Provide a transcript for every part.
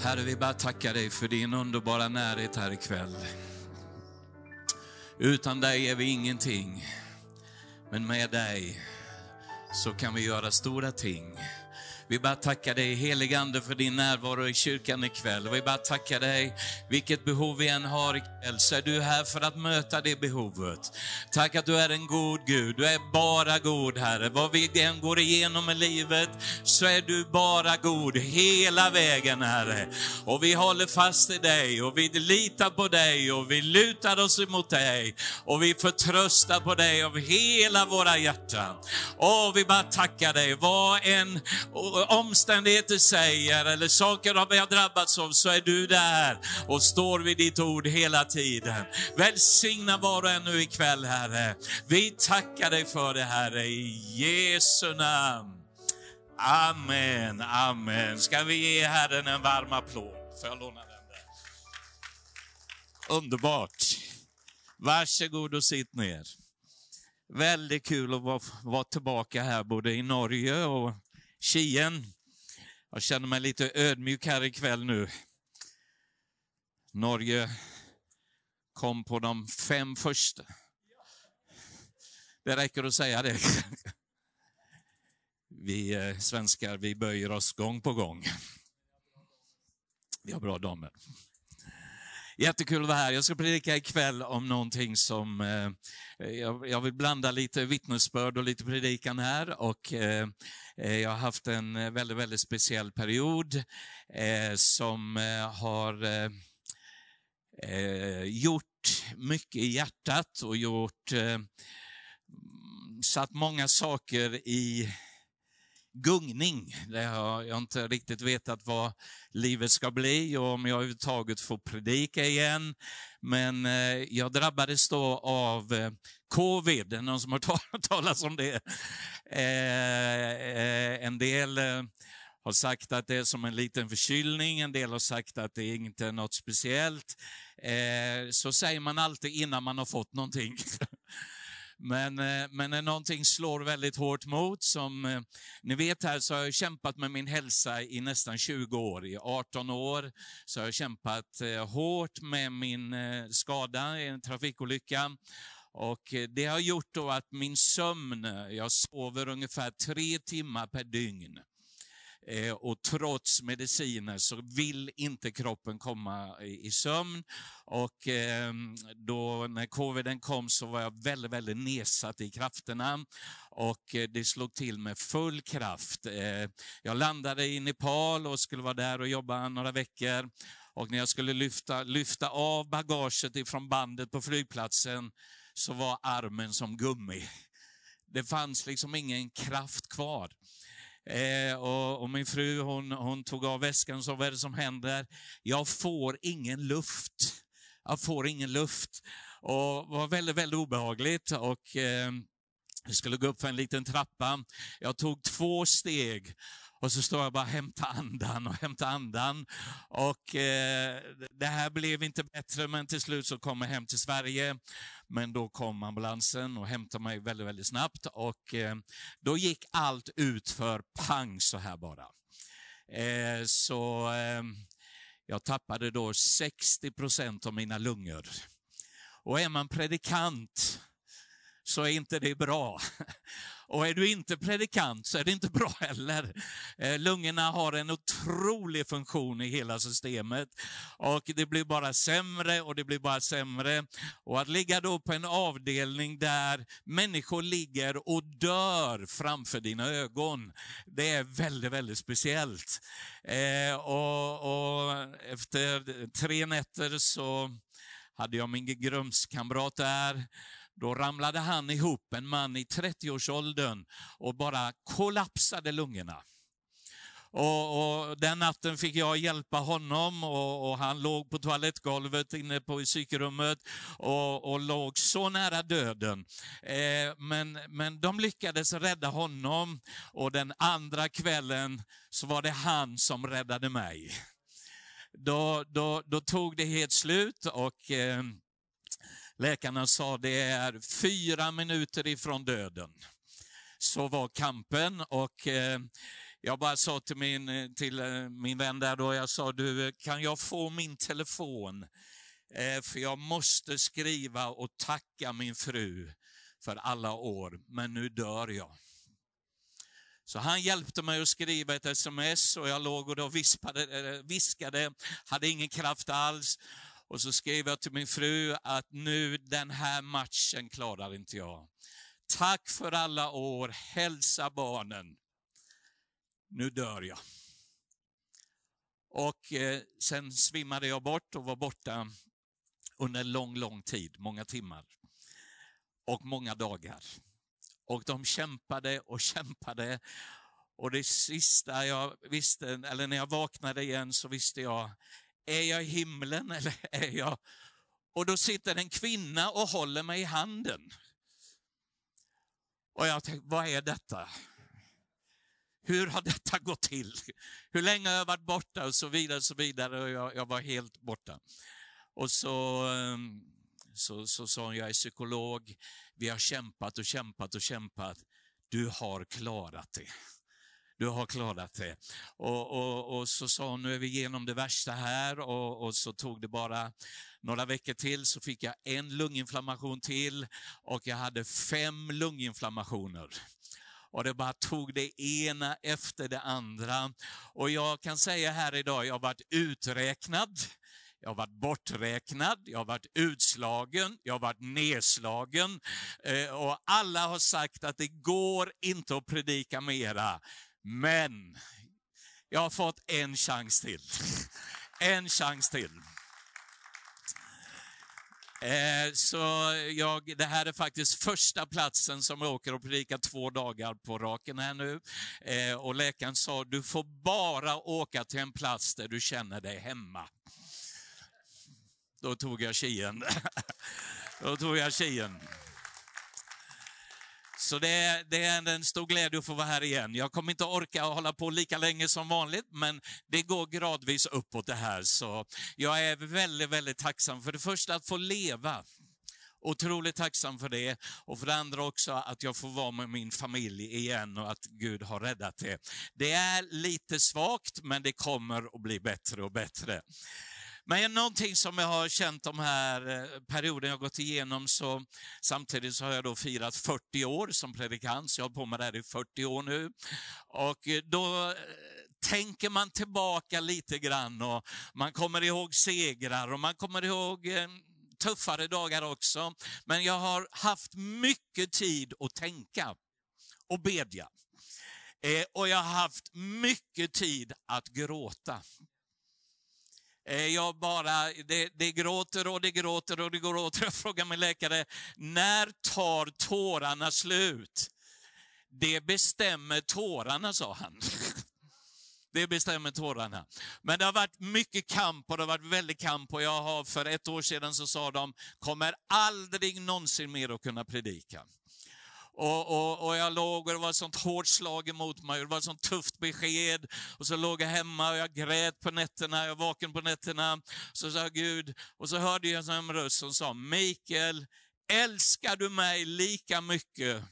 Herre, vi bara tackar dig för din underbara närhet här ikväll. Utan dig är vi ingenting, men med dig så kan vi göra stora ting. Vi bara tackar dig heligande för din närvaro i kyrkan ikväll. Vi bara tackar dig, vilket behov vi än har ikväll, så är du här för att möta det behovet. Tack att du är en god Gud, du är bara god Herre. Vad vi än går igenom i livet, så är du bara god hela vägen Herre. Och vi håller fast i dig och vi litar på dig och vi lutar oss emot dig och vi förtröstar på dig av hela våra hjärtan. Och vi bara tackar dig, vad en omständigheter säger eller saker vi har drabbats av så är du där och står vid ditt ord hela tiden. Välsigna var och en nu ikväll Herre. Vi tackar dig för det Herre i Jesu namn. Amen, amen. Ska vi ge Herren en varm applåd? Får jag låna den där? Underbart. Varsågod och sitt ner. Väldigt kul att vara, vara tillbaka här både i Norge och Kien. Jag känner mig lite ödmjuk här ikväll nu. Norge kom på de fem första. Det räcker att säga det. Vi eh, svenskar, vi böjer oss gång på gång. Vi har bra damer. Jättekul att vara här. Jag ska predika ikväll om någonting som, eh, eh, jag, jag, vill blanda lite vittnesbörd och lite predikan här och eh, eh jag har haft en väldigt, väldigt speciell period eh, som eh, har eh, gjort mycket i hjärtat och gjort, satt många saker i gungning. Det har jag inte riktigt vetat vad livet ska bli och om jag överhuvudtaget får predika igen. Men eh, jag drabbades då av eh, är någon som har hört talas om det? Eh, eh, en del har sagt att det är som en liten förkylning, en del har sagt att det inte är något speciellt. Så säger man alltid innan man har fått någonting. Men, eh, men när någonting slår väldigt hårt mot, som eh, ni vet här så har jag kämpat med min hälsa i nästan 20 år. I 18 år så har jag kämpat eh, hårt med min skada i en trafikolycka. Och det har gjort då att min sömn, jag sover ungefär tre timmar per dygn. Eh, och trots mediciner så vill inte kroppen komma i sömn. Och ehm, då när coviden kom så var jag väldigt, väldigt nedsatt i krafterna och eh, det slog till med full kraft. Eh, jag landade i Nepal och skulle vara där och jobba några veckor. Och när jag skulle lyfta, lyfta av bagaget ifrån bandet på flygplatsen så var armen som gummi. Det fanns liksom ingen kraft kvar. Eh, och, och, min fru hon, hon tog av väskan och sa, vad är det som händer? Jag får ingen luft. Jag får ingen luft. Och det var väldigt, väldigt obehagligt. Och, eh, jag skulle gå upp för en liten trappa. Jag tog två steg och så står jag bara hämta andan och hämta andan. Och eh, det här blev inte bättre, men till slut så kom jag hem till Sverige. Men då kom ambulansen och hämtade mig väldigt, väldigt snabbt och eh, då gick allt ut för pang så här bara. Eh, så eh, jag tappade då 60 procent av mina lungor. Och är man predikant så är inte det bra. Och är du inte predikant så är det inte bra heller. Eh, lungorna har en otrolig funktion i hela systemet och det blir bara sämre och det blir bara sämre. Och att ligga då på en avdelning där människor ligger och dör framför dina ögon, det är väldigt, väldigt speciellt. Eh, och, och efter tre nätter så hade jag min grumskamrat där då ramlade han ihop, en man i 30-årsåldern, och bara kollapsade lungorna. Och, och, Den natten fick jag hjälpa honom och, och han låg på toalettgolvet inne på psykrummet och, och låg så nära döden. Eh, men, men de lyckades rädda honom och den andra kvällen så var det han som räddade mig. Då, då, då tog det helt slut och eh, Läkarna sa det är fyra minuter ifrån döden. Så var kampen och eh, Jag bara sa till min, till eh, min vän där då, jag sa du, kan jag få min telefon? Eh, för jag måste skriva och tacka min fru för alla år, men nu dör jag. Så han hjälpte mig att skriva ett sms och jag låg och då vispade, eh, viskade, hade ingen kraft alls. Och så skrev jag till min fru att nu den här matchen klarar inte jag. Tack för alla år, hälsa barnen. Nu dör jag. Och eh, sen svimmade jag bort och var borta under lång, lång tid, många timmar och många dagar. Och de kämpade och kämpade. Och det sista jag visste, eller när jag vaknade igen så visste jag, är jag i himlen eller är jag... Och då sitter en kvinna och håller mig i handen. Och jag tänkte, vad är detta? Hur har detta gått till? Hur länge har jag varit borta? Och så vidare, och så vidare. Och jag, jag var helt borta. Och så, ehm, så, så sa hon, jag är psykolog. Vi har kämpat och kämpat och kämpat. Du har klarat det. Du har klarat det. Och, och, och så sa hon, nu är vi igenom det värsta här och, och så tog det bara några veckor till så fick jag en lunginflammation till och jag hade fem lunginflammationer. Och det bara tog det ena efter det andra. Och jag kan säga här idag, jag har varit uträknad. Jag har varit borträknad, jag har varit utslagen, jag har varit nedslagen. Eh, och alla har sagt att det går inte att predika mera. Men jag har fått en chans till. En chans till. Eh, så jag, det här är faktiskt första platsen som jag åker och predikar två dagar på raken här nu. Eh, och läkaren sa, du får bara åka till en plats där du känner dig hemma. Då tog jag tjejen. Då tog jag tjejen. Så det är, det är en stor glädje att få vara här igen. Jag kommer inte orka hålla på lika länge som vanligt, men det går gradvis uppåt det här. Så jag är väldigt, väldigt tacksam för det första att få leva. Otroligt tacksam för det. Och för det andra också att jag får vara med min familj igen och att Gud har räddat det. Det är lite svagt, men det kommer att bli bättre och bättre. Men någonting som jag har känt de här eh, perioden jag gått igenom, så samtidigt så har jag då firat 40 år som predikant, så jag har hållit på med det här i 40 år nu. Och eh, då eh, tänker man tillbaka lite grann och man kommer ihåg segrar och man kommer ihåg tuffare dagar också. Men jag har haft mycket tid att tänka och bedja. Och jag har haft mycket tid att gråta. Eh, jag bara, det, det gråter och det gråter och det gråter. Jag frågar min läkare, när tar tårarna slut? Det bestämmer tårarna, sa han. Det bestämmer tårarna. Men det har varit mycket kamp och det har varit väldigt kamp och jag har för ett år sedan så sa de, kommer aldrig någonsin mer att kunna predika. Och, och, och, jag låg och det var ett sånt hårt slag emot mig, det var ett sånt tufft besked. Och så låg jag hemma och jag grät på nätterna, jag var vaken på nätterna. Så sa Gud, och så hörde jag en röst som sa, Mikael, älskar du mig lika mycket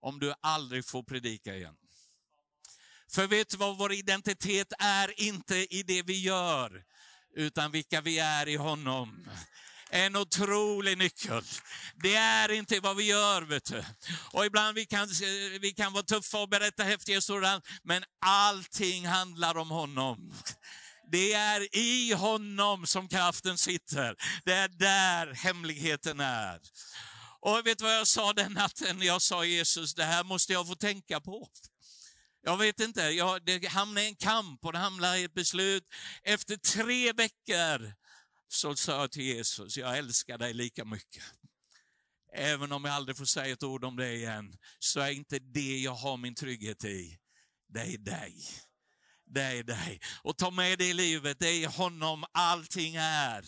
om du aldrig får predika igen? För vet du vad vår identitet är? Inte i det vi gör, utan vilka vi är i honom en otrolig nyckel. Det är inte vad vi gör, vet du. Och ibland vi kan vi kan vara tuffa och berätta häftiga historier, men allting handlar om honom. Det är i honom som kraften sitter. Det är där hemligheten är. Och vet du vad jag sa den natten? Jag sa Jesus, det här måste jag få tänka på. Jag vet inte, jag, det hamnade i en kamp och det hamnade i ett beslut. Efter tre veckor så sa jag till Jesus, jag älskar dig lika mycket. Även om jag aldrig får säga ett ord om det igen, så är inte det jag har min trygghet i. Det är dig. Det är dig. Och ta med det i livet, det är honom allting är.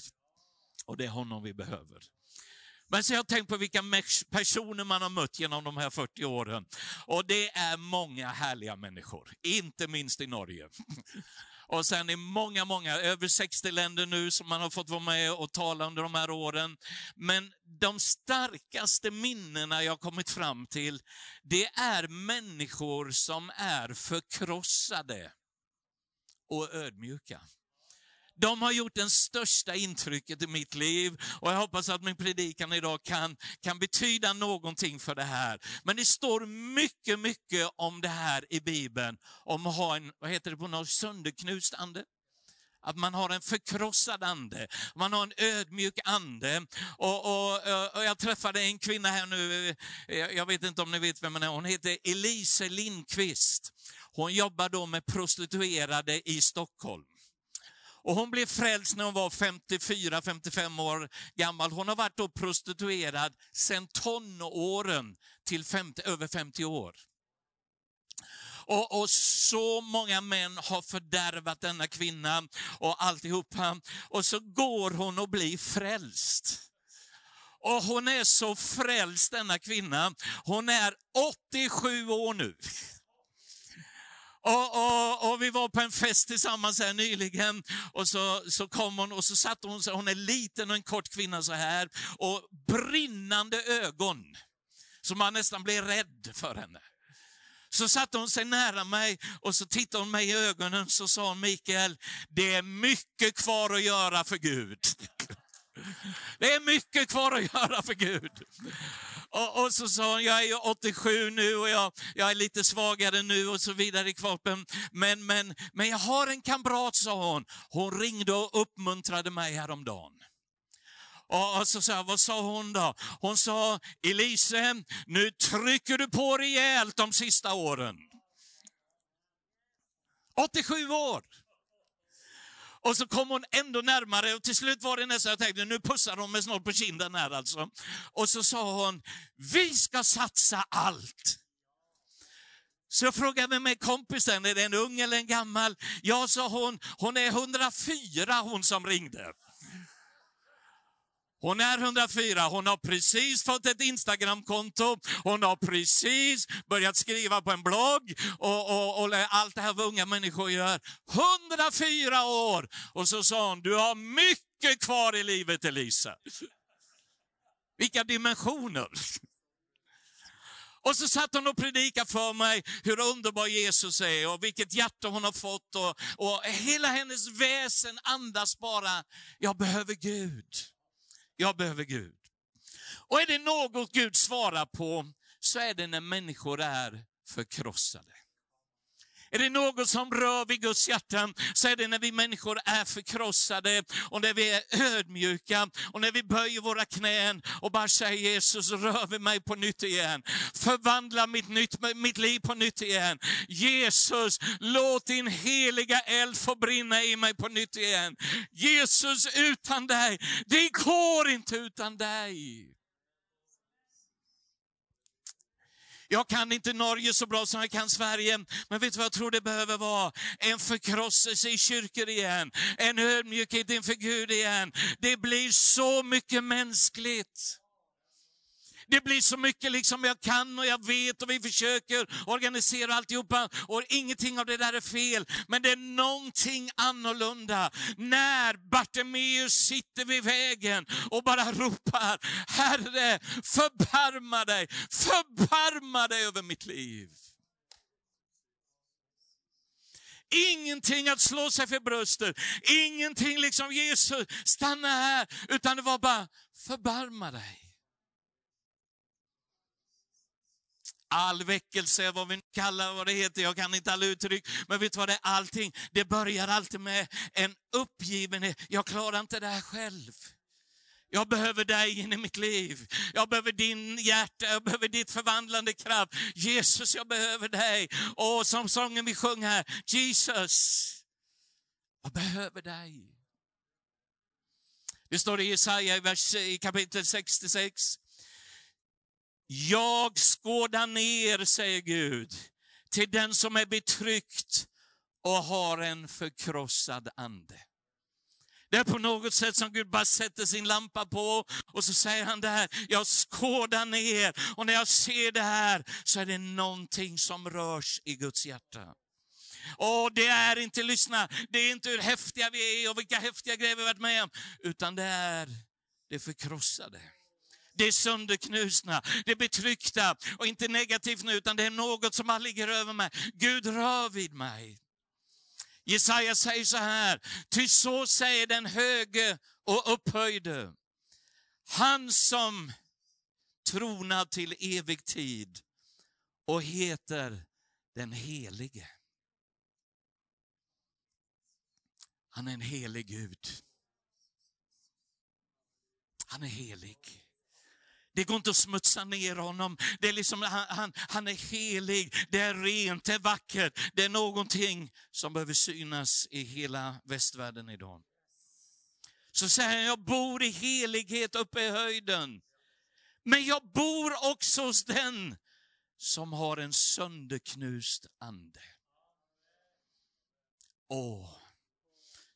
Och det är honom vi behöver. Men så jag har tänkt på vilka personer man har mött genom de här 40 åren. Och det är många härliga människor, inte minst i Norge. Och sen i många, många, över 60 länder nu som man har fått vara med och tala under de här åren. Men de starkaste minnena jag kommit fram till, det är människor som är förkrossade och ödmjuka. De har gjort det största intrycket i mitt liv och jag hoppas att min predikan idag kan, kan betyda någonting för det här. Men det står mycket, mycket om det här i Bibeln, om att ha en, vad heter det på något, sönderknust ande? Att man har en förkrossad ande, man har en ödmjuk ande. Och, och, och, jag träffade en kvinna här nu, jag vet inte om ni vet vem hon är, hon heter Elise Lindqvist. Hon jobbar då med prostituerade i Stockholm. Och hon blev frälst när hon var 54-55 år gammal. Hon har varit då prostituerad sedan tonåren till 50, över 50 år. Och, och, så många män har fördärvat denna kvinna och alltihopa. Och så går hon och blir frälst. Och hon är så frälst denna kvinna. Hon är 87 år nu. Och, och, och, vi var på en fest tillsammans här nyligen och så, så kom hon och så satt hon, så, hon är liten och en kort kvinna så här och brinnande ögon. Så man nästan blev rädd för henne. Så satte hon sig nära mig och så tittade hon mig i ögonen så sa hon, Mikael, det är mycket kvar att göra för Gud. Det är mycket kvar att göra för Gud. Och, och, så sa hon, jag är 87 nu och jag, jag är lite svagare nu och så vidare i kroppen. Men, men, men jag har en kamrat, sa hon. Hon ringde och uppmuntrade mig häromdagen. Och så sa vad sa hon då? Hon sa, Elise, nu trycker du på rejält de sista åren. 87 år. Och så kom hon ändå närmare och till slut var det nästan, jag tänkte nu pussar hon mig snart på kinden här alltså. Och så sa hon, vi ska satsa allt. Så jag frågade med kompisen, är det en ung eller en gammal? Ja, sa hon, hon är 104 hon som ringde. Hon är 104, hon har precis fått ett Instagramkonto, hon har precis börjat skriva på en blogg och, och, och allt det här vad unga människor gör. 104 år! Och så sa hon, du har mycket kvar i livet Elisa. Vilka dimensioner! Och så satt hon och predikade för mig hur underbar Jesus är och vilket hjärta hon har fått. Och, och hela hennes väsen andas bara, jag behöver Gud. Jag behöver Gud. Och är det något Gud svarar på så är det när människor är förkrossade. Är det något som rör vid Guds hjärta så är det när vi människor är förkrossade och när vi är ödmjuka och när vi böjer våra knän och bara säger Jesus, rör vid mig på nytt igen. Förvandla mitt, nytt, mitt liv på nytt igen. Jesus, låt din heliga eld få brinna i mig på nytt igen. Jesus, utan dig, det går inte utan dig. Jag kan inte Norge så bra som jag kan Sverige, men vet du vad jag tror det behöver vara? En förkrosselse i kyrkor igen, en ödmjukhet inför Gud igen. Det blir så mycket mänskligt. Det blir så mycket liksom jag kan och jag vet och vi försöker organisera alltihopa och ingenting av det där är fel. Men det är någonting annorlunda när Bartimeus sitter vid vägen och bara ropar, Herre förbarma dig, förbarma dig över mitt liv. Ingenting att slå sig för bröstet, ingenting liksom Jesus, stanna här, utan det var bara förbarma dig. All väckelse, vad vi kallar vad det heter, jag kan inte alla uttryck, men vet du vad det är? Allting, det börjar alltid med en uppgivenhet. Jag klarar inte det här själv. Jag behöver dig in i mitt liv. Jag behöver din hjärta, jag behöver ditt förvandlande kraft. Jesus, jag behöver dig. Och som sången vi sjöng här, Jesus, jag behöver dig. Det står i Jesaja i, vers, i kapitel 66. Jag skådar ner, säger Gud, till den som är betryckt och har en förkrossad ande. Det är på något sätt som Gud bara sätter sin lampa på och så säger han det här, jag skådar ner och när jag ser det här så är det någonting som rörs i Guds hjärta. Och det är inte, lyssna, det är inte hur häftiga vi är och vilka häftiga grejer vi varit med om, utan det är det förkrossade. Det är sönderknusna, det är betryckta och inte negativt nu, utan det är något som bara ligger över mig. Gud rör vid mig. Jesaja säger så här, ty så säger den höge och upphöjde, han som tronar till evig tid och heter den helige. Han är en helig Gud. Han är helig. Det går inte att smutsa ner honom. Det är liksom, han, han, han, är helig, det är rent, det är vackert. Det är någonting som behöver synas i hela västvärlden idag. Så säger han, jag bor i helighet uppe i höjden. Men jag bor också hos den som har en sönderknust ande. Åh,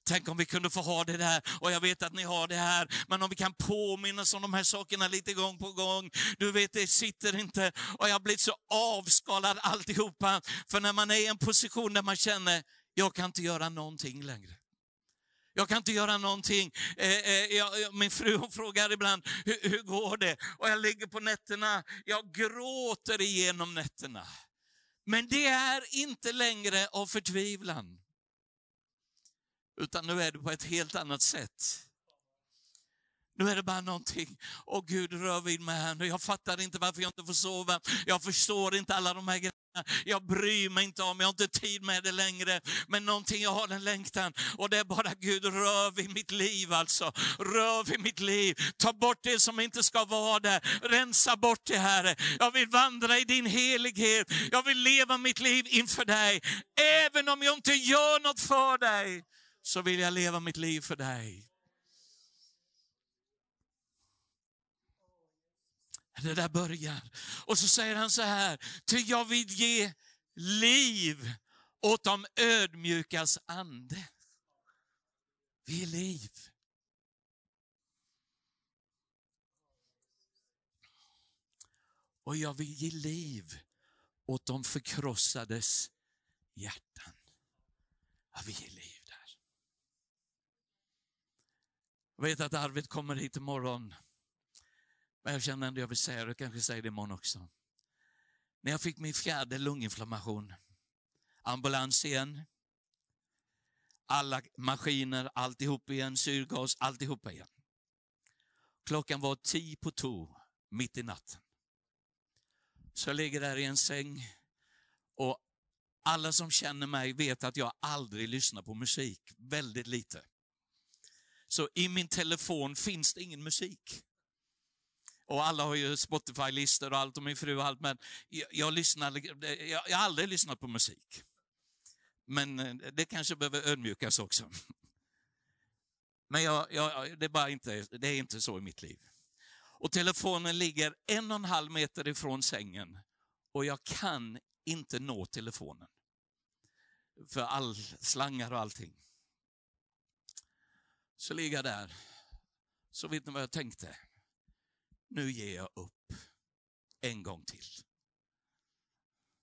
Tänk om vi kunde få ha det där, och jag vet att ni har det här, men om vi kan påminnas om de här sakerna lite gång på gång. Du vet, det sitter inte, och jag har blivit så avskalad alltihopa. För när man är i en position där man känner, jag kan inte göra någonting längre. Jag kan inte göra någonting. Eh, eh, jag, min fru hon frågar ibland, hur, hur går det? Och jag ligger på nätterna, jag gråter igenom nätterna. Men det är inte längre av förtvivlan. Utan nu är det på ett helt annat sätt. Nu är det bara någonting, åh Gud rör vid mig här nu. Jag fattar inte varför jag inte får sova. Jag förstår inte alla de här grejerna. Jag bryr mig inte om, jag har inte tid med det längre. Men någonting, jag har en längtan. Och det är bara Gud, rör vid mitt liv alltså. Rör vid mitt liv. Ta bort det som inte ska vara där. Rensa bort det Herre. Jag vill vandra i din helighet. Jag vill leva mitt liv inför dig. Även om jag inte gör något för dig så vill jag leva mitt liv för dig. Det där börjar. Och så säger han så här, ty jag vill ge liv åt de ödmjukas ande. Vi är liv. Och jag vill ge liv åt de förkrossades hjärtan. Ja, vi ger liv. Jag vet att Arvid kommer hit imorgon. Men jag känner ändå jag vill säga det, jag kanske säger det imorgon också. När jag fick min fjärde lunginflammation, ambulans igen, alla maskiner, alltihop igen, syrgas, alltihop igen. Klockan var tio på to, mitt i natten. Så jag ligger där i en säng och alla som känner mig vet att jag aldrig lyssnar på musik, väldigt lite. Så i min telefon finns det ingen musik. Och alla har ju Spotify-listor och allt och min fru och allt, men jag, jag, lyssnar, jag, jag har aldrig lyssnat på musik. Men eh, det kanske behöver ödmjukas också. Men jag, jag, det, är bara inte, det är inte så i mitt liv. Och telefonen ligger en och en halv meter ifrån sängen och jag kan inte nå telefonen. För all slangar och allting. Så ligger jag där. Så vet ni vad jag tänkte? Nu ger jag upp. En gång till.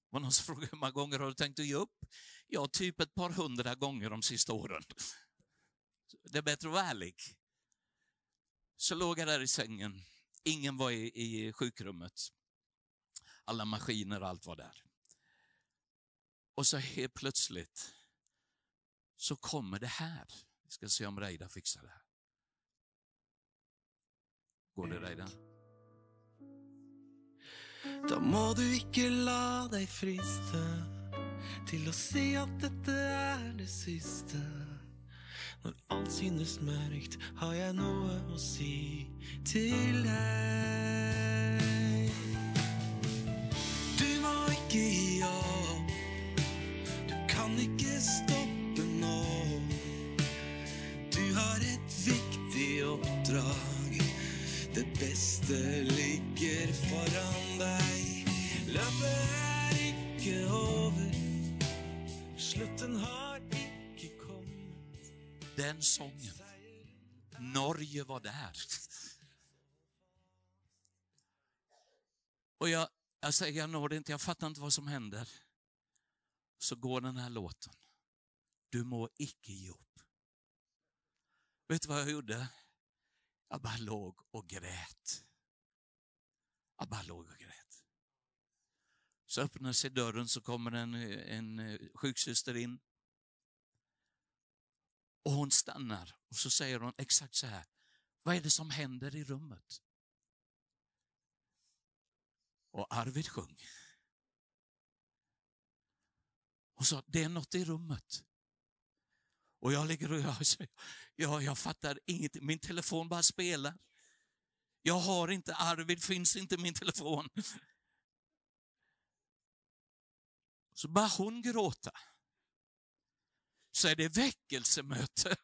var någon som frågade hur många gånger har du tänkt att ge upp? Ja, typ ett par hundra gånger de sista åren. Det är bättre att vara ärlig. Så låg jag där i sängen. Ingen var i, i sjukrummet. Alla maskiner och allt var där. Och så helt plötsligt så kommer det här. Vi ska se om Reidar fixar det här. Går det, Reidar? Da må du ikke la deg friste til å si at dette er det siste. Når alt synes mørkt, har jeg noe å si til deg. Beste ligger foran deg. Løpet er ikke over, slutten har ikke kommet. Den sången. Norge var där. Och jag, jag säger, jag når det inte, jag fattar inte vad som händer. så går den här låten. Du må icke ge upp. Vet du vad jag gjorde? Jag bara låg och grät. Jag bara låg och grät. Så öppnar sig dörren så kommer en, en eh, sjuksyster in. Och hon stannar och så säger hon exakt så här. Vad är det som händer i rummet? Och Arvid sjöng. Hon sa, det är något i rummet. Och jag ligger och jag, jag, jag fattar ingenting. Min telefon bara spelar. Jag har inte, Arvid finns inte i min telefon. Så bara hon gråta. Så är det väckelsemöte.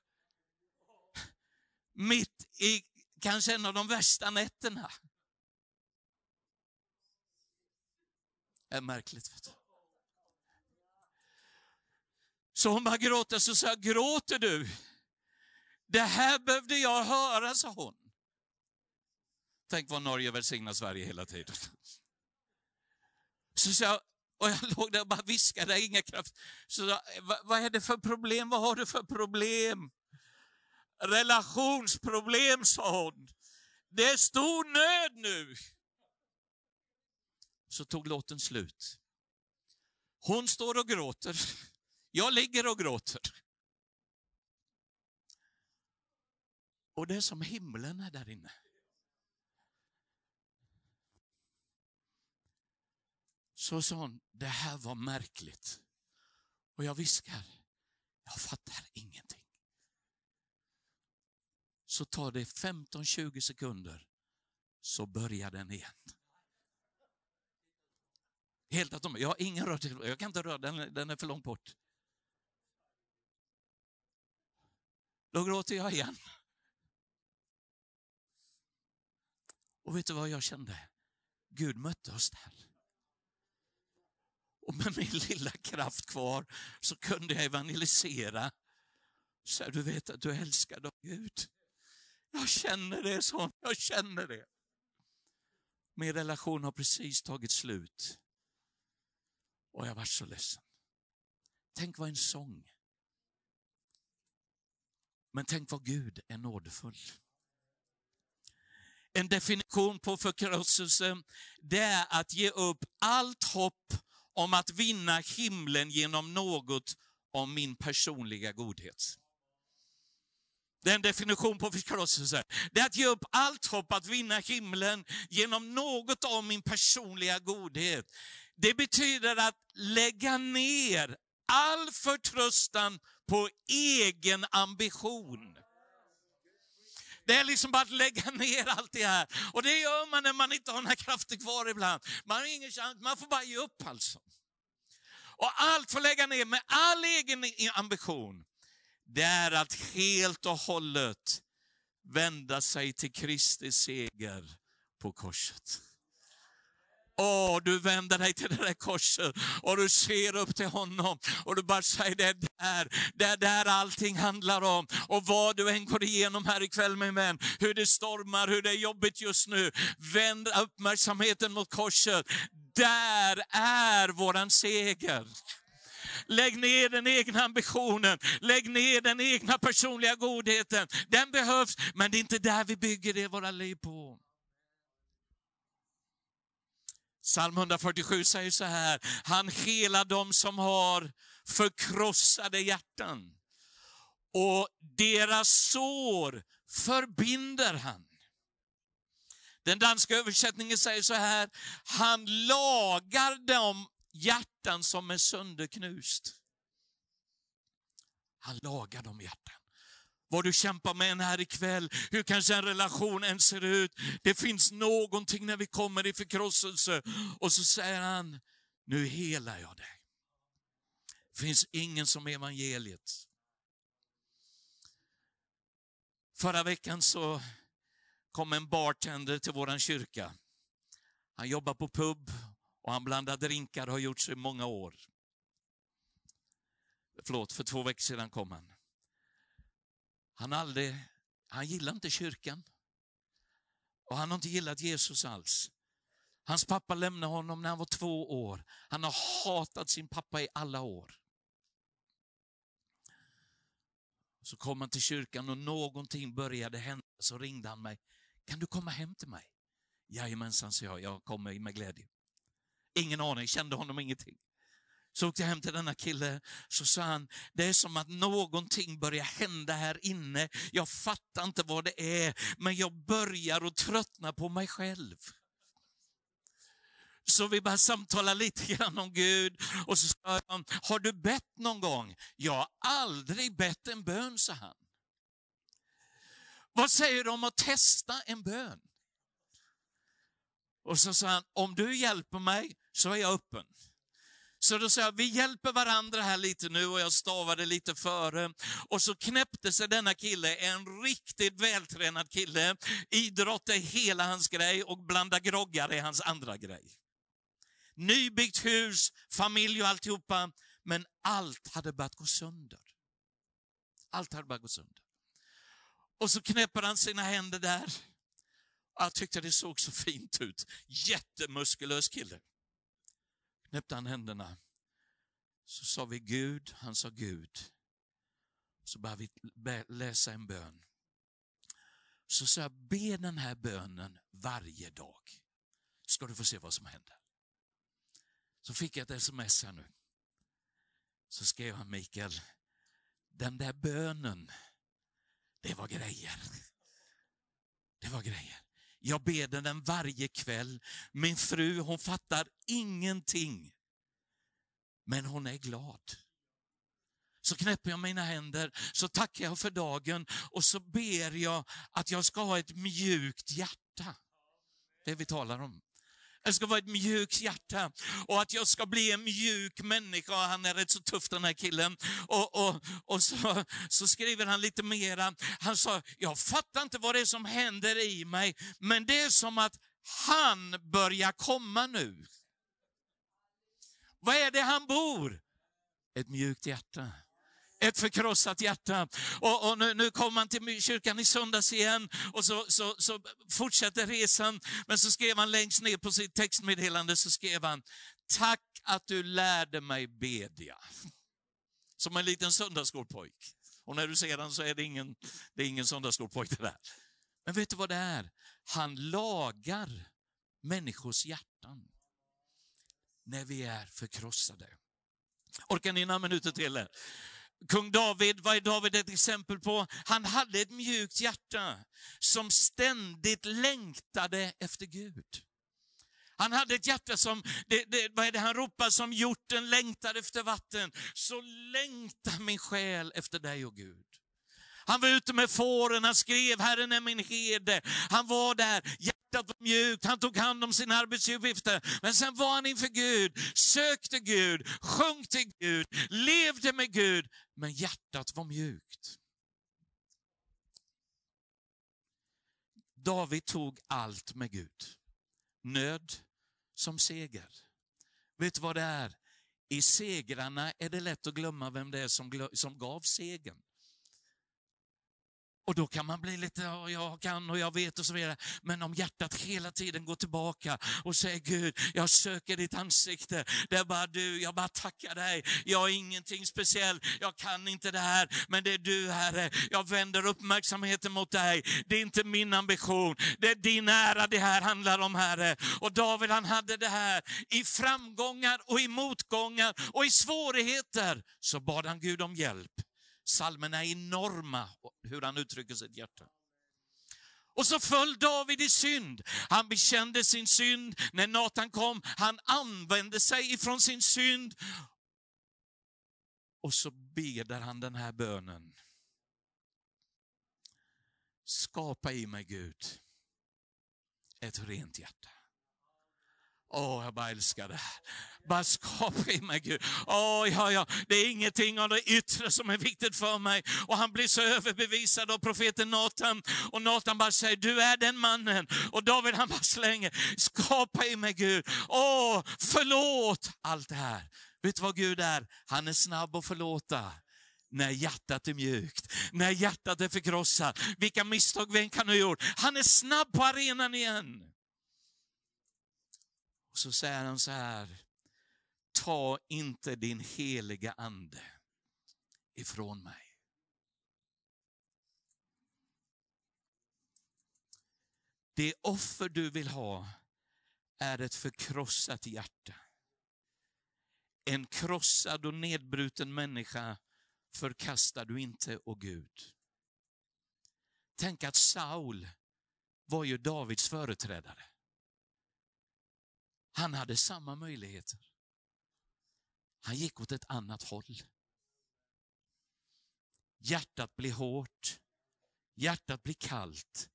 Mitt i kanske en av de värsta nätterna. Det är märkligt. Vet du. Så hon bara gråter, så sa jag, gråter du? Det här behövde jag höra, sa hon. Tänk vad Norge välsignar Sverige hela tiden. Så sa jag, och jag låg där och bara viskade, inga kraft. Så sa vad, vad är det för problem? Vad har du för problem? Relationsproblem, sa hon. Det är stor nöd nu. Så tog låten slut. Hon står och gråter. Jag ligger och gråter. Och det är som himlen är där inne. Så sa hon, det här var märkligt. Och jag viskar, jag fattar ingenting. Så tar det 15-20 sekunder så börjar den igen. Helt att jag har ingen rör, jag kan inte röra den, den är för långt bort. Då gråter jag igen. Och vet du vad jag kände? Gud mötte oss där. Och med min lilla kraft kvar så kunde jag evangelisera. Så du vet att du är älskad av Gud. Jag känner det så, jag känner det. Min relation har precis tagit slut. Och jag var så ledsen. Tänk vad en sång men tänk vad Gud är nådefull. En definition på förkrosselse, det är att ge upp allt hopp om att vinna himlen genom något av min personliga godhet. Det är en definition på förkrosselse. Det är att ge upp allt hopp att vinna himlen genom något av min personliga godhet. Det betyder att lägga ner all förtröstan på egen ambition. Det är liksom bara att lägga ner allt det här. Och det gör man när man inte har några krafter kvar ibland. Man har ingen chans, man får bara ge upp alltså. Och allt får lägga ner med all egen ambition. Det är att helt och hållet vända sig till Kristi seger på korset. Åh, du vänder dig till det där korset och du ser upp till honom och du bara säger det är där, det är där allting handlar om. Och vad du än går igenom här ikväll min vän, hur det stormar, hur det är jobbigt just nu, vänd uppmärksamheten mot korset. Där är våran seger. Lägg ner den egna ambitionen, lägg ner den egna personliga godheten. Den behövs, men det är inte där vi bygger det våra liv på. Psalm 147 säger så här, han helar dem som har förkrossade hjärtan. Och deras sår förbinder han. Den danska översättningen säger så här, han lagar de hjärtan som är sönderknust. Han lagar de hjärtan vad du kämpar med här ikväll, hur kanske en relation än ser ut. Det finns någonting när vi kommer i förkrosselse och så säger han, nu helar jag dig. Det finns ingen som evangeliet. Förra veckan så kom en bartender till vår kyrka. Han jobbar på pub och han blandar drinkar och har gjort så i många år. Förlåt, för två veckor sedan kom han. Han, aldrig, han gillar inte kyrkan. Och han har inte gillat Jesus alls. Hans pappa lämnade honom när han var två år. Han har hatat sin pappa i alla år. Så kom han till kyrkan och någonting började hända, så ringde han mig. Kan du komma hem till mig? Jajamensan, sa jag, jag kommer med glädje. Ingen aning, kände honom ingenting. Så åkte jag hem till denna kille, så sa han, det är som att någonting börjar hända här inne. Jag fattar inte vad det är, men jag börjar att tröttna på mig själv. Så vi började samtala lite grann om Gud och så sa jag, har du bett någon gång? Jag har aldrig bett en bön, sa han. Vad säger du om att testa en bön? Och så sa han, om du hjälper mig så är jag öppen. Så då sa jag, vi hjälper varandra här lite nu och jag stavade lite före. Och så knäppte sig denna kille, en riktigt vältränad kille. Idrott är hela hans grej och blanda groggar är hans andra grej. Nybyggt hus, familj och alltihopa. Men allt hade börjat gå sönder. Allt hade börjat gå sönder. Och så knäpper han sina händer där. Jag tyckte det såg så fint ut. Jättemuskulös kille. Knäppte han händerna. Så sa vi Gud, han sa Gud. Så började vi läsa en bön. Så sa jag, be den här bönen varje dag. Ska du få se vad som händer. Så fick jag ett sms här nu. Så skrev han Mikael, den där bönen, det var grejer. Det var grejer. Jag ber den varje kväll. Min fru, hon fattar ingenting. Men hon är glad. Så knäpper jag mina händer, så tackar jag för dagen och så ber jag att jag ska ha ett mjukt hjärta. Det vi talar om. Jag ska vara ett mjukt hjärta och att jag ska bli en mjuk människa. Han är rätt så tuff den här killen. Och, och, och så, så skriver han lite mera. Han sa, jag fattar inte vad det är som händer i mig, men det är som att han börjar komma nu. Vad är det han bor? Ett mjukt hjärta ett förkrossat hjärta. Och, och nu, nu kom han till kyrkan i söndags igen och så, så, så fortsätter resan. Men så skrev han längst ner på sitt textmeddelande, så skrev han, tack att du lärde mig bedja. Som en liten söndagsskolpojk. Och när du ser den så är det ingen, det är ingen söndagsskolpojk det där. Men vet du vad det är? Han lagar människors hjärtan när vi är förkrossade. Orkar ni några minuter till? Kung David, vad är David ett exempel på? Han hade ett mjukt hjärta som ständigt längtade efter Gud. Han hade ett hjärta som, det, det, vad är det han ropar, som hjorten längtar efter vatten. Så längtar min själ efter dig, och Gud. Han var ute med fåren, han skrev Herren är min herde. Han var där, hjärtat var mjukt, han tog hand om sina arbetsuppgifter. Men sen var han inför Gud, sökte Gud, sjöng till Gud, levde med Gud. Men hjärtat var mjukt. David tog allt med Gud. Nöd som seger. Vet du vad det är? I segrarna är det lätt att glömma vem det är som, som gav segern. Och då kan man bli lite, ja, jag kan och jag vet och så vidare. Men om hjärtat hela tiden går tillbaka och säger Gud, jag söker ditt ansikte. Det är bara du, jag bara tackar dig. Jag är ingenting speciellt, jag kan inte det här. Men det är du Herre, jag vänder uppmärksamheten mot dig. Det är inte min ambition, det är din ära det här handlar om Herre. Och David han hade det här i framgångar och i motgångar och i svårigheter. Så bad han Gud om hjälp. Salmerna är enorma, hur han uttrycker sitt hjärta. Och så föll David i synd. Han bekände sin synd när Natan kom. Han använde sig ifrån sin synd. Och så beder han den här bönen. Skapa i mig Gud ett rent hjärta. Åh, oh, jag bara älskar det här. Bara skapa i mig Gud. Åh, oh, ja, ja, det är ingenting av det yttre som är viktigt för mig. Och han blir så överbevisad av profeten Nathan. Och Nathan bara säger, du är den mannen. Och David han bara slänger, skapa i mig Gud. Åh, oh, förlåt allt det här. Vet du vad Gud är? Han är snabb att förlåta när hjärtat är mjukt, när hjärtat är förkrossat. Vilka misstag vi än kan ha gjort. Han är snabb på arenan igen så säger han så här, ta inte din heliga ande ifrån mig. Det offer du vill ha är ett förkrossat hjärta. En krossad och nedbruten människa förkastar du inte, och Gud. Tänk att Saul var ju Davids företrädare. Han hade samma möjligheter. Han gick åt ett annat håll. Hjärtat blev hårt, hjärtat blev kallt.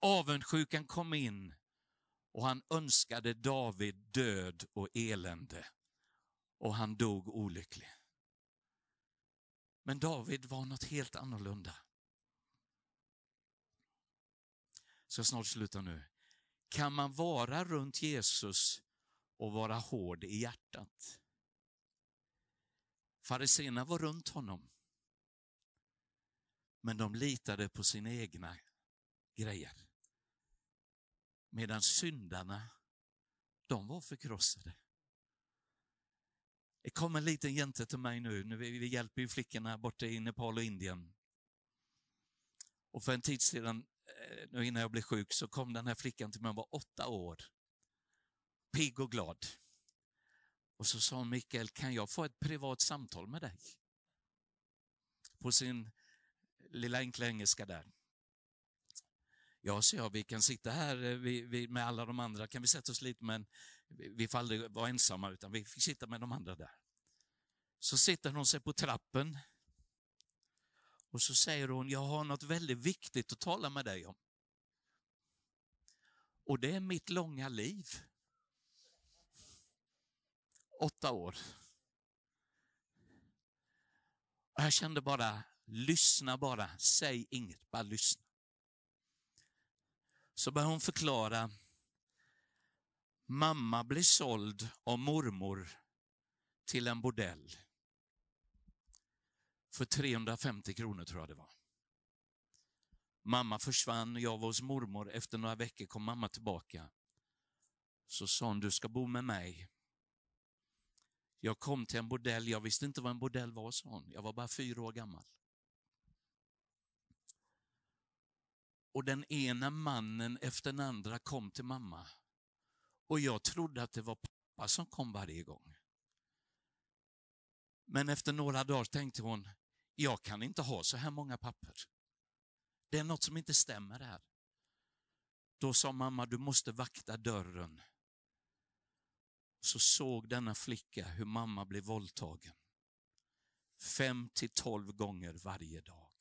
Avundsjukan kom in och han önskade David död och elände. Och han dog olycklig. Men David var något helt annorlunda. Så ska snart sluta nu. Kan man vara runt Jesus och vara hård i hjärtat? Fariséerna var runt honom. Men de litade på sina egna grejer. Medan syndarna, de var förkrossade. Det kom en liten jänta till mig nu, nu vi hjälper ju flickorna borta i Nepal och Indien. Och för en tid sedan, eh, nu innan jag blev sjuk, så kom den här flickan till mig, hon var åtta år. Pigg och glad. Och så sa hon, Mikael, kan jag få ett privat samtal med dig? På sin lilla enkla engelska där. Ja, så jag, vi kan sitta här eh, vi, vi, med alla de andra, kan vi sätta oss lite, men vi får aldrig vara ensamma, utan vi fick sitta med de andra där. Så sitter hon sig på trappen och så säger hon, jag har något väldigt viktigt att tala med dig om. Och det är mitt långa liv. Åtta år. Och jag kände bara, lyssna bara, säg inget, bara lyssna så började hon förklara. Mamma blev såld av mormor till en bordell. För 350 kronor tror jag det var. Mamma försvann, jag var hos mormor. Efter några veckor kom mamma tillbaka. Så sa hon, du ska bo med mig. Jag kom till en bordell, jag visste inte vad en bordell var, sa hon. Jag var bara fyra år gammal. Och den ena mannen efter den andra kom till mamma. Och jag trodde att det var pappa som kom varje gång. Men efter några dagar tänkte hon, jag kan inte ha så här många papper. Det är något som inte stämmer här. Då sa mamma, du måste vakta dörren. Så såg denna flicka hur mamma blev våldtagen. Fem till tolv gånger varje dag.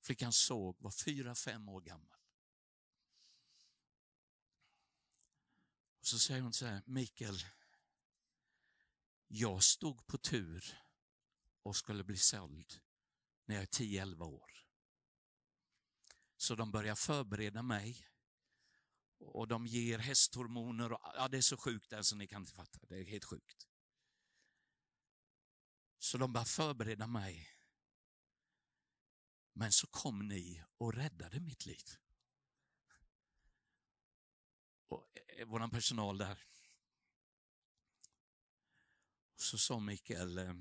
Flickan såg var fyra, fem år gammal. Och så säger hon så här, Mikael, jag stod på tur och skulle bli såld när jag är 10-11 år. Så de börjar förbereda mig och de ger hästhormoner. Och, ja, det är så sjukt där så ni kan inte fatta. Det är helt sjukt. Så de bara förbereda mig men så kom ni och räddade mitt liv. Och eh, vår personal där. Så sa Mikael, eh,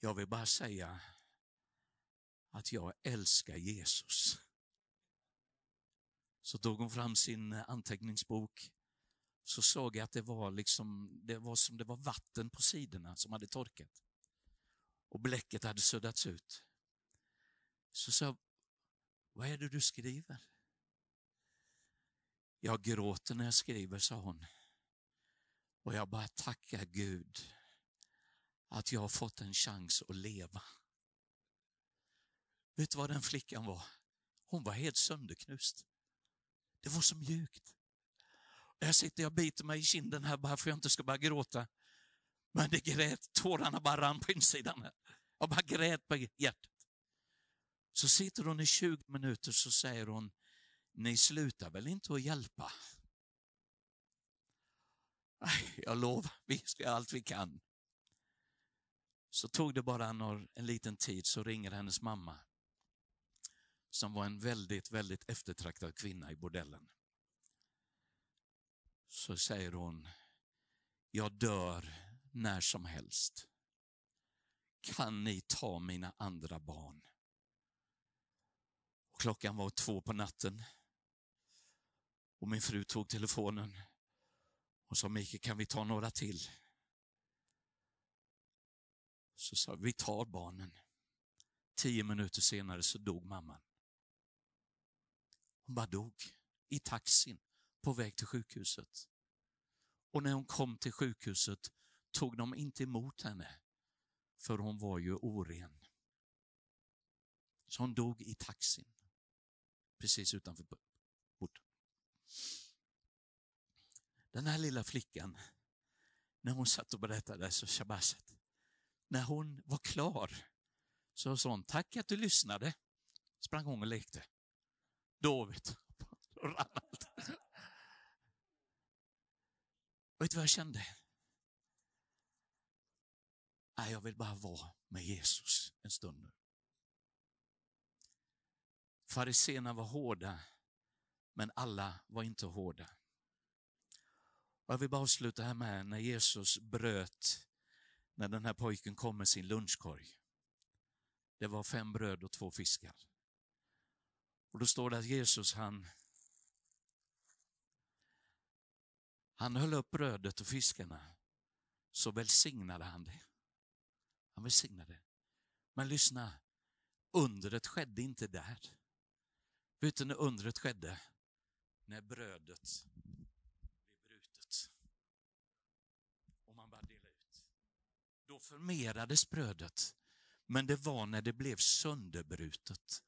jag vill bara säga att jag älskar Jesus. Så tog hon fram sin eh, anteckningsbok. Så såg jag att det var, liksom, det var som det var vatten på sidorna som hade torkat. Och bläcket hade suddats ut. Så sa vad är det du skriver? Jag gråter när jag skriver, sa hon. Och jag bara tackar Gud att jag har fått en chans att leva. Vet du vad den flickan var? Hon var helt sönderknust. Det var så mjukt. Jag sitter och biter mig i kinden här bara för att jag inte ska börja gråta. Men det grät, tårarna bara rann på insidan. Jag bara grät på hjärtat. Så sitter hon i 20 minuter så säger hon, ni slutar väl inte att hjälpa? Jag lovar, vi ska göra allt vi kan. Så tog det bara en liten tid så ringer hennes mamma som var en väldigt, väldigt eftertraktad kvinna i bordellen. så säger hon, jag dör när som helst. Kan ni ta mina andra barn? Och klockan var två på natten. Och min fru tog telefonen och sa, Mikael kan vi ta några till? Så sa vi tar barnen. Tio minuter senare så dog mamman. Hon bara dog i taxin på väg till sjukhuset. Och när hon kom till sjukhuset tog de inte emot henne, för hon var ju oren. Så hon dog i taxin, precis utanför porten. Den här lilla flickan, när hon satt och berättade så Shabashat, när hon var klar så sa hon, tack att du lyssnade. Sprang hon och lekte. Då vet du, rann allt. Vet du vad jag kände? Nej, jag vill bara vara med Jesus en stund nu. Fariséerna var hårda, men alla var inte hårda. Jag vill bara avsluta här med när Jesus bröt, när den här pojken kom med sin lunchkorg. Det var fem bröd och två fiskar. Och då står det att Jesus han, han höll upp brödet och fiskarna, så välsignade han det. Han välsignade. Men lyssna, undret skedde inte där. Vet du när undret skedde? När brödet blev brutet. Och man bara delade ut. Då förmerades brödet. Men det var när det blev sönderbrutet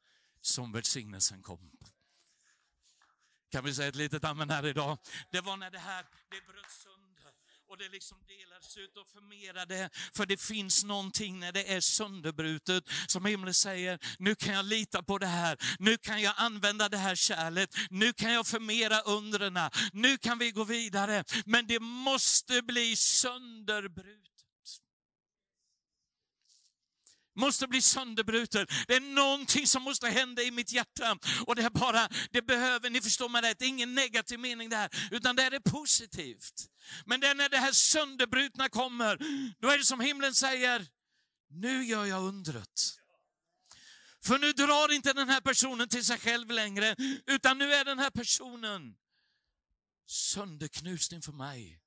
som välsignelsen kom. Kan vi säga ett litet amen här idag? Det var när det här, det bröt sönder och det liksom delades ut och förmerade. För det finns någonting när det är sönderbrutet som himlen säger, nu kan jag lita på det här, nu kan jag använda det här kärlet, nu kan jag förmera undrena, nu kan vi gå vidare. Men det måste bli sönderbrutet måste bli sönderbrutet. Det är någonting som måste hända i mitt hjärta. Och det är bara, det behöver, ni förstår mig rätt, det är ingen negativ mening det här, utan det är positivt. Men det är när det här sönderbrutna kommer, då är det som himlen säger, nu gör jag undret. För nu drar inte den här personen till sig själv längre, utan nu är den här personen sönderknust inför mig.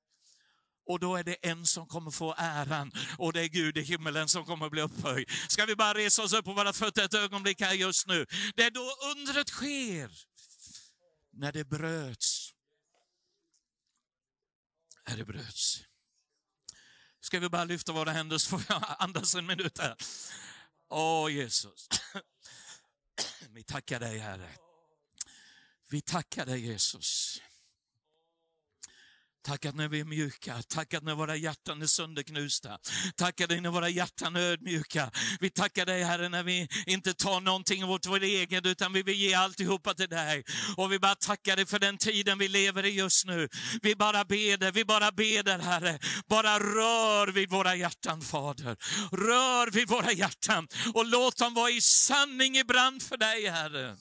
Och då är det en som kommer få äran och det är Gud i himmelen som kommer bli upphöjd. Ska vi bara resa oss upp på våra fötter ett ögonblick här just nu. Det är då undret sker. När det bröts. När det bröts. Ska vi bara lyfta våra händer så får jag andas en minut här. Åh Jesus. Vi tackar dig Herre. Vi tackar dig Jesus. Tack att när vi är mjuka, tack att när våra hjärtan är sönderknusta, tack dig när våra hjärtan är ödmjuka. Vi tackar dig Herre när vi inte tar någonting åt vår egen, utan vi vill ge alltihopa till dig. Och vi bara tackar dig för den tiden vi lever i just nu. Vi bara ber vi bara ber Herre. Bara rör vid våra hjärtan Fader. Rör vid våra hjärtan och låt dem vara i sanning i brand för dig Herre.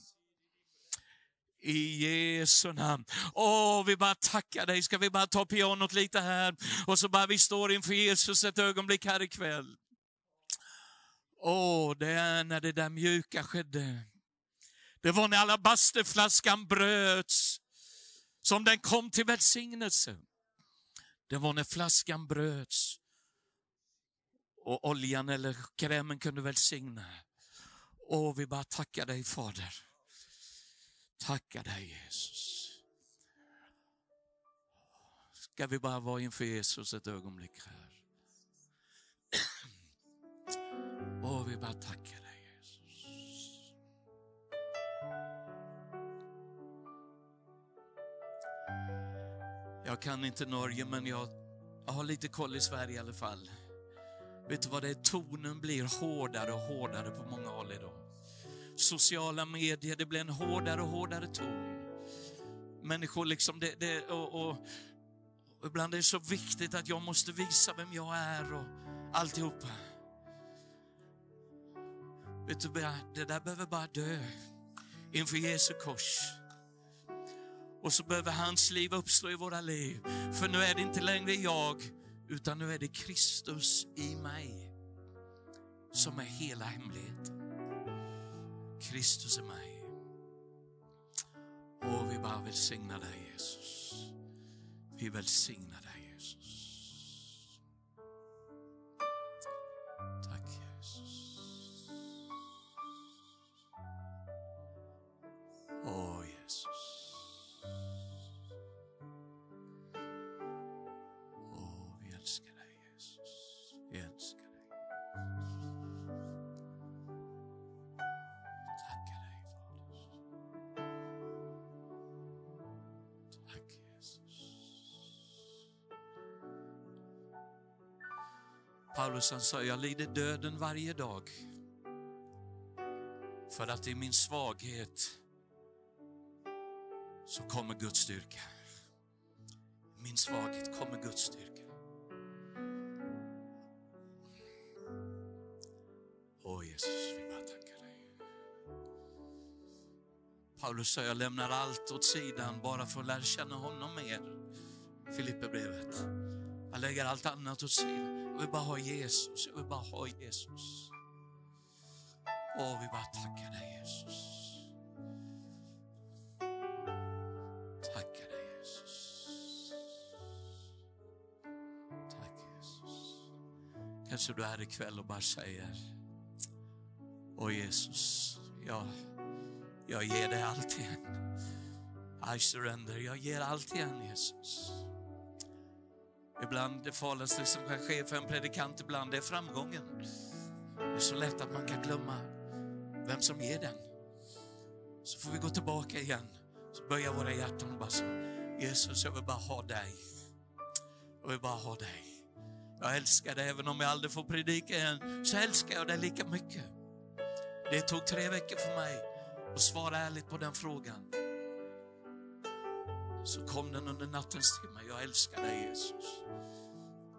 I Jesu namn. Åh, vi bara tackar dig. Ska vi bara ta pianot lite här och så bara vi står inför Jesus ett ögonblick här ikväll. Åh, det är när det där mjuka skedde. Det var när alabasterflaskan bröts som den kom till välsignelse. Det var när flaskan bröts och oljan eller krämen kunde välsigna. Åh, vi bara tackar dig Fader. Tackar dig Jesus. Ska vi bara vara inför Jesus ett ögonblick här? Och vi bara tackar dig Jesus. Jag kan inte Norge men jag, jag har lite koll i Sverige i alla fall. Vet du vad det är? Tonen blir hårdare och hårdare på många håll idag sociala medier, det blir en hårdare och hårdare ton. Människor liksom, det, det och, och, och ibland är det så viktigt att jag måste visa vem jag är och alltihopa. Vet du, det där behöver bara dö inför Jesu kors. Och så behöver hans liv uppstå i våra liv. För nu är det inte längre jag, utan nu är det Kristus i mig som är hela hemligheten. Kristus är mig. Och vi bara välsignar dig Jesus. Vi välsignar dig Jesus. Paulus han sa, jag lider döden varje dag. För att i min svaghet så kommer Guds styrka. I min svaghet kommer Guds styrka. Åh Jesus, vi bara tackar dig. Paulus sa, jag lämnar allt åt sidan bara för att lära känna honom mer. Filipperbrevet. Jag lägger allt annat åt sidan. Jag vill bara ha Jesus, jag vill bara ha Jesus. Åh, vi bara tackar dig Jesus. Tackar dig Jesus. Tack Jesus. Kanske du är här ikväll och bara säger, Åh Jesus, jag, jag ger dig allt igen. I surrender, jag ger allt igen Jesus. Ibland det farligaste som kan ske för en predikant ibland det är framgången. Det är så lätt att man kan glömma vem som ger den. Så får vi gå tillbaka igen, så böja våra hjärtan och bara så, Jesus jag vill bara ha dig. Jag vill bara ha dig. Jag älskar dig, även om jag aldrig får predika igen, så älskar jag dig lika mycket. Det tog tre veckor för mig att svara ärligt på den frågan. Så kom den under nattens timme. Jag älskar dig Jesus.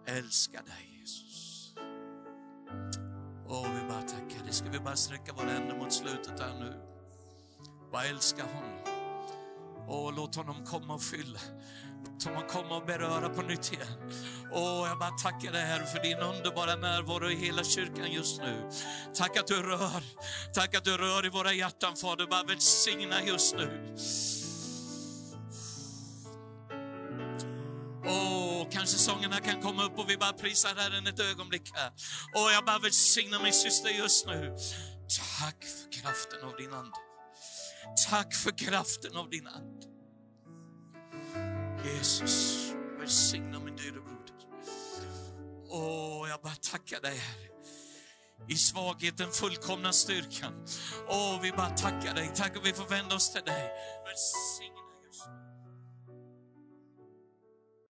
Älskar dig Jesus. Åh, vi bara tackar dig. Ska vi bara sträcka våra händer mot slutet här nu? Bara älska honom. Åh, låt honom komma och fylla. Låt honom komma och beröra på nytt igen. Åh, jag bara tackar dig Herre för din underbara närvaro i hela kyrkan just nu. Tack att du rör. Tack att du rör i våra hjärtan Fader. Bara välsigna just nu. Kanske sångerna kan komma upp och vi bara prisar Herren ett ögonblick här. Och jag bara välsignar min syster just nu. Tack för kraften av din ande. Tack för kraften av din ande. Jesus, välsigna min dyra broder. Åh, jag bara tackar dig Herre. I svagheten fullkomna styrkan. Åh, vi bara tackar dig. Tack att vi får vända oss till dig. Välsigna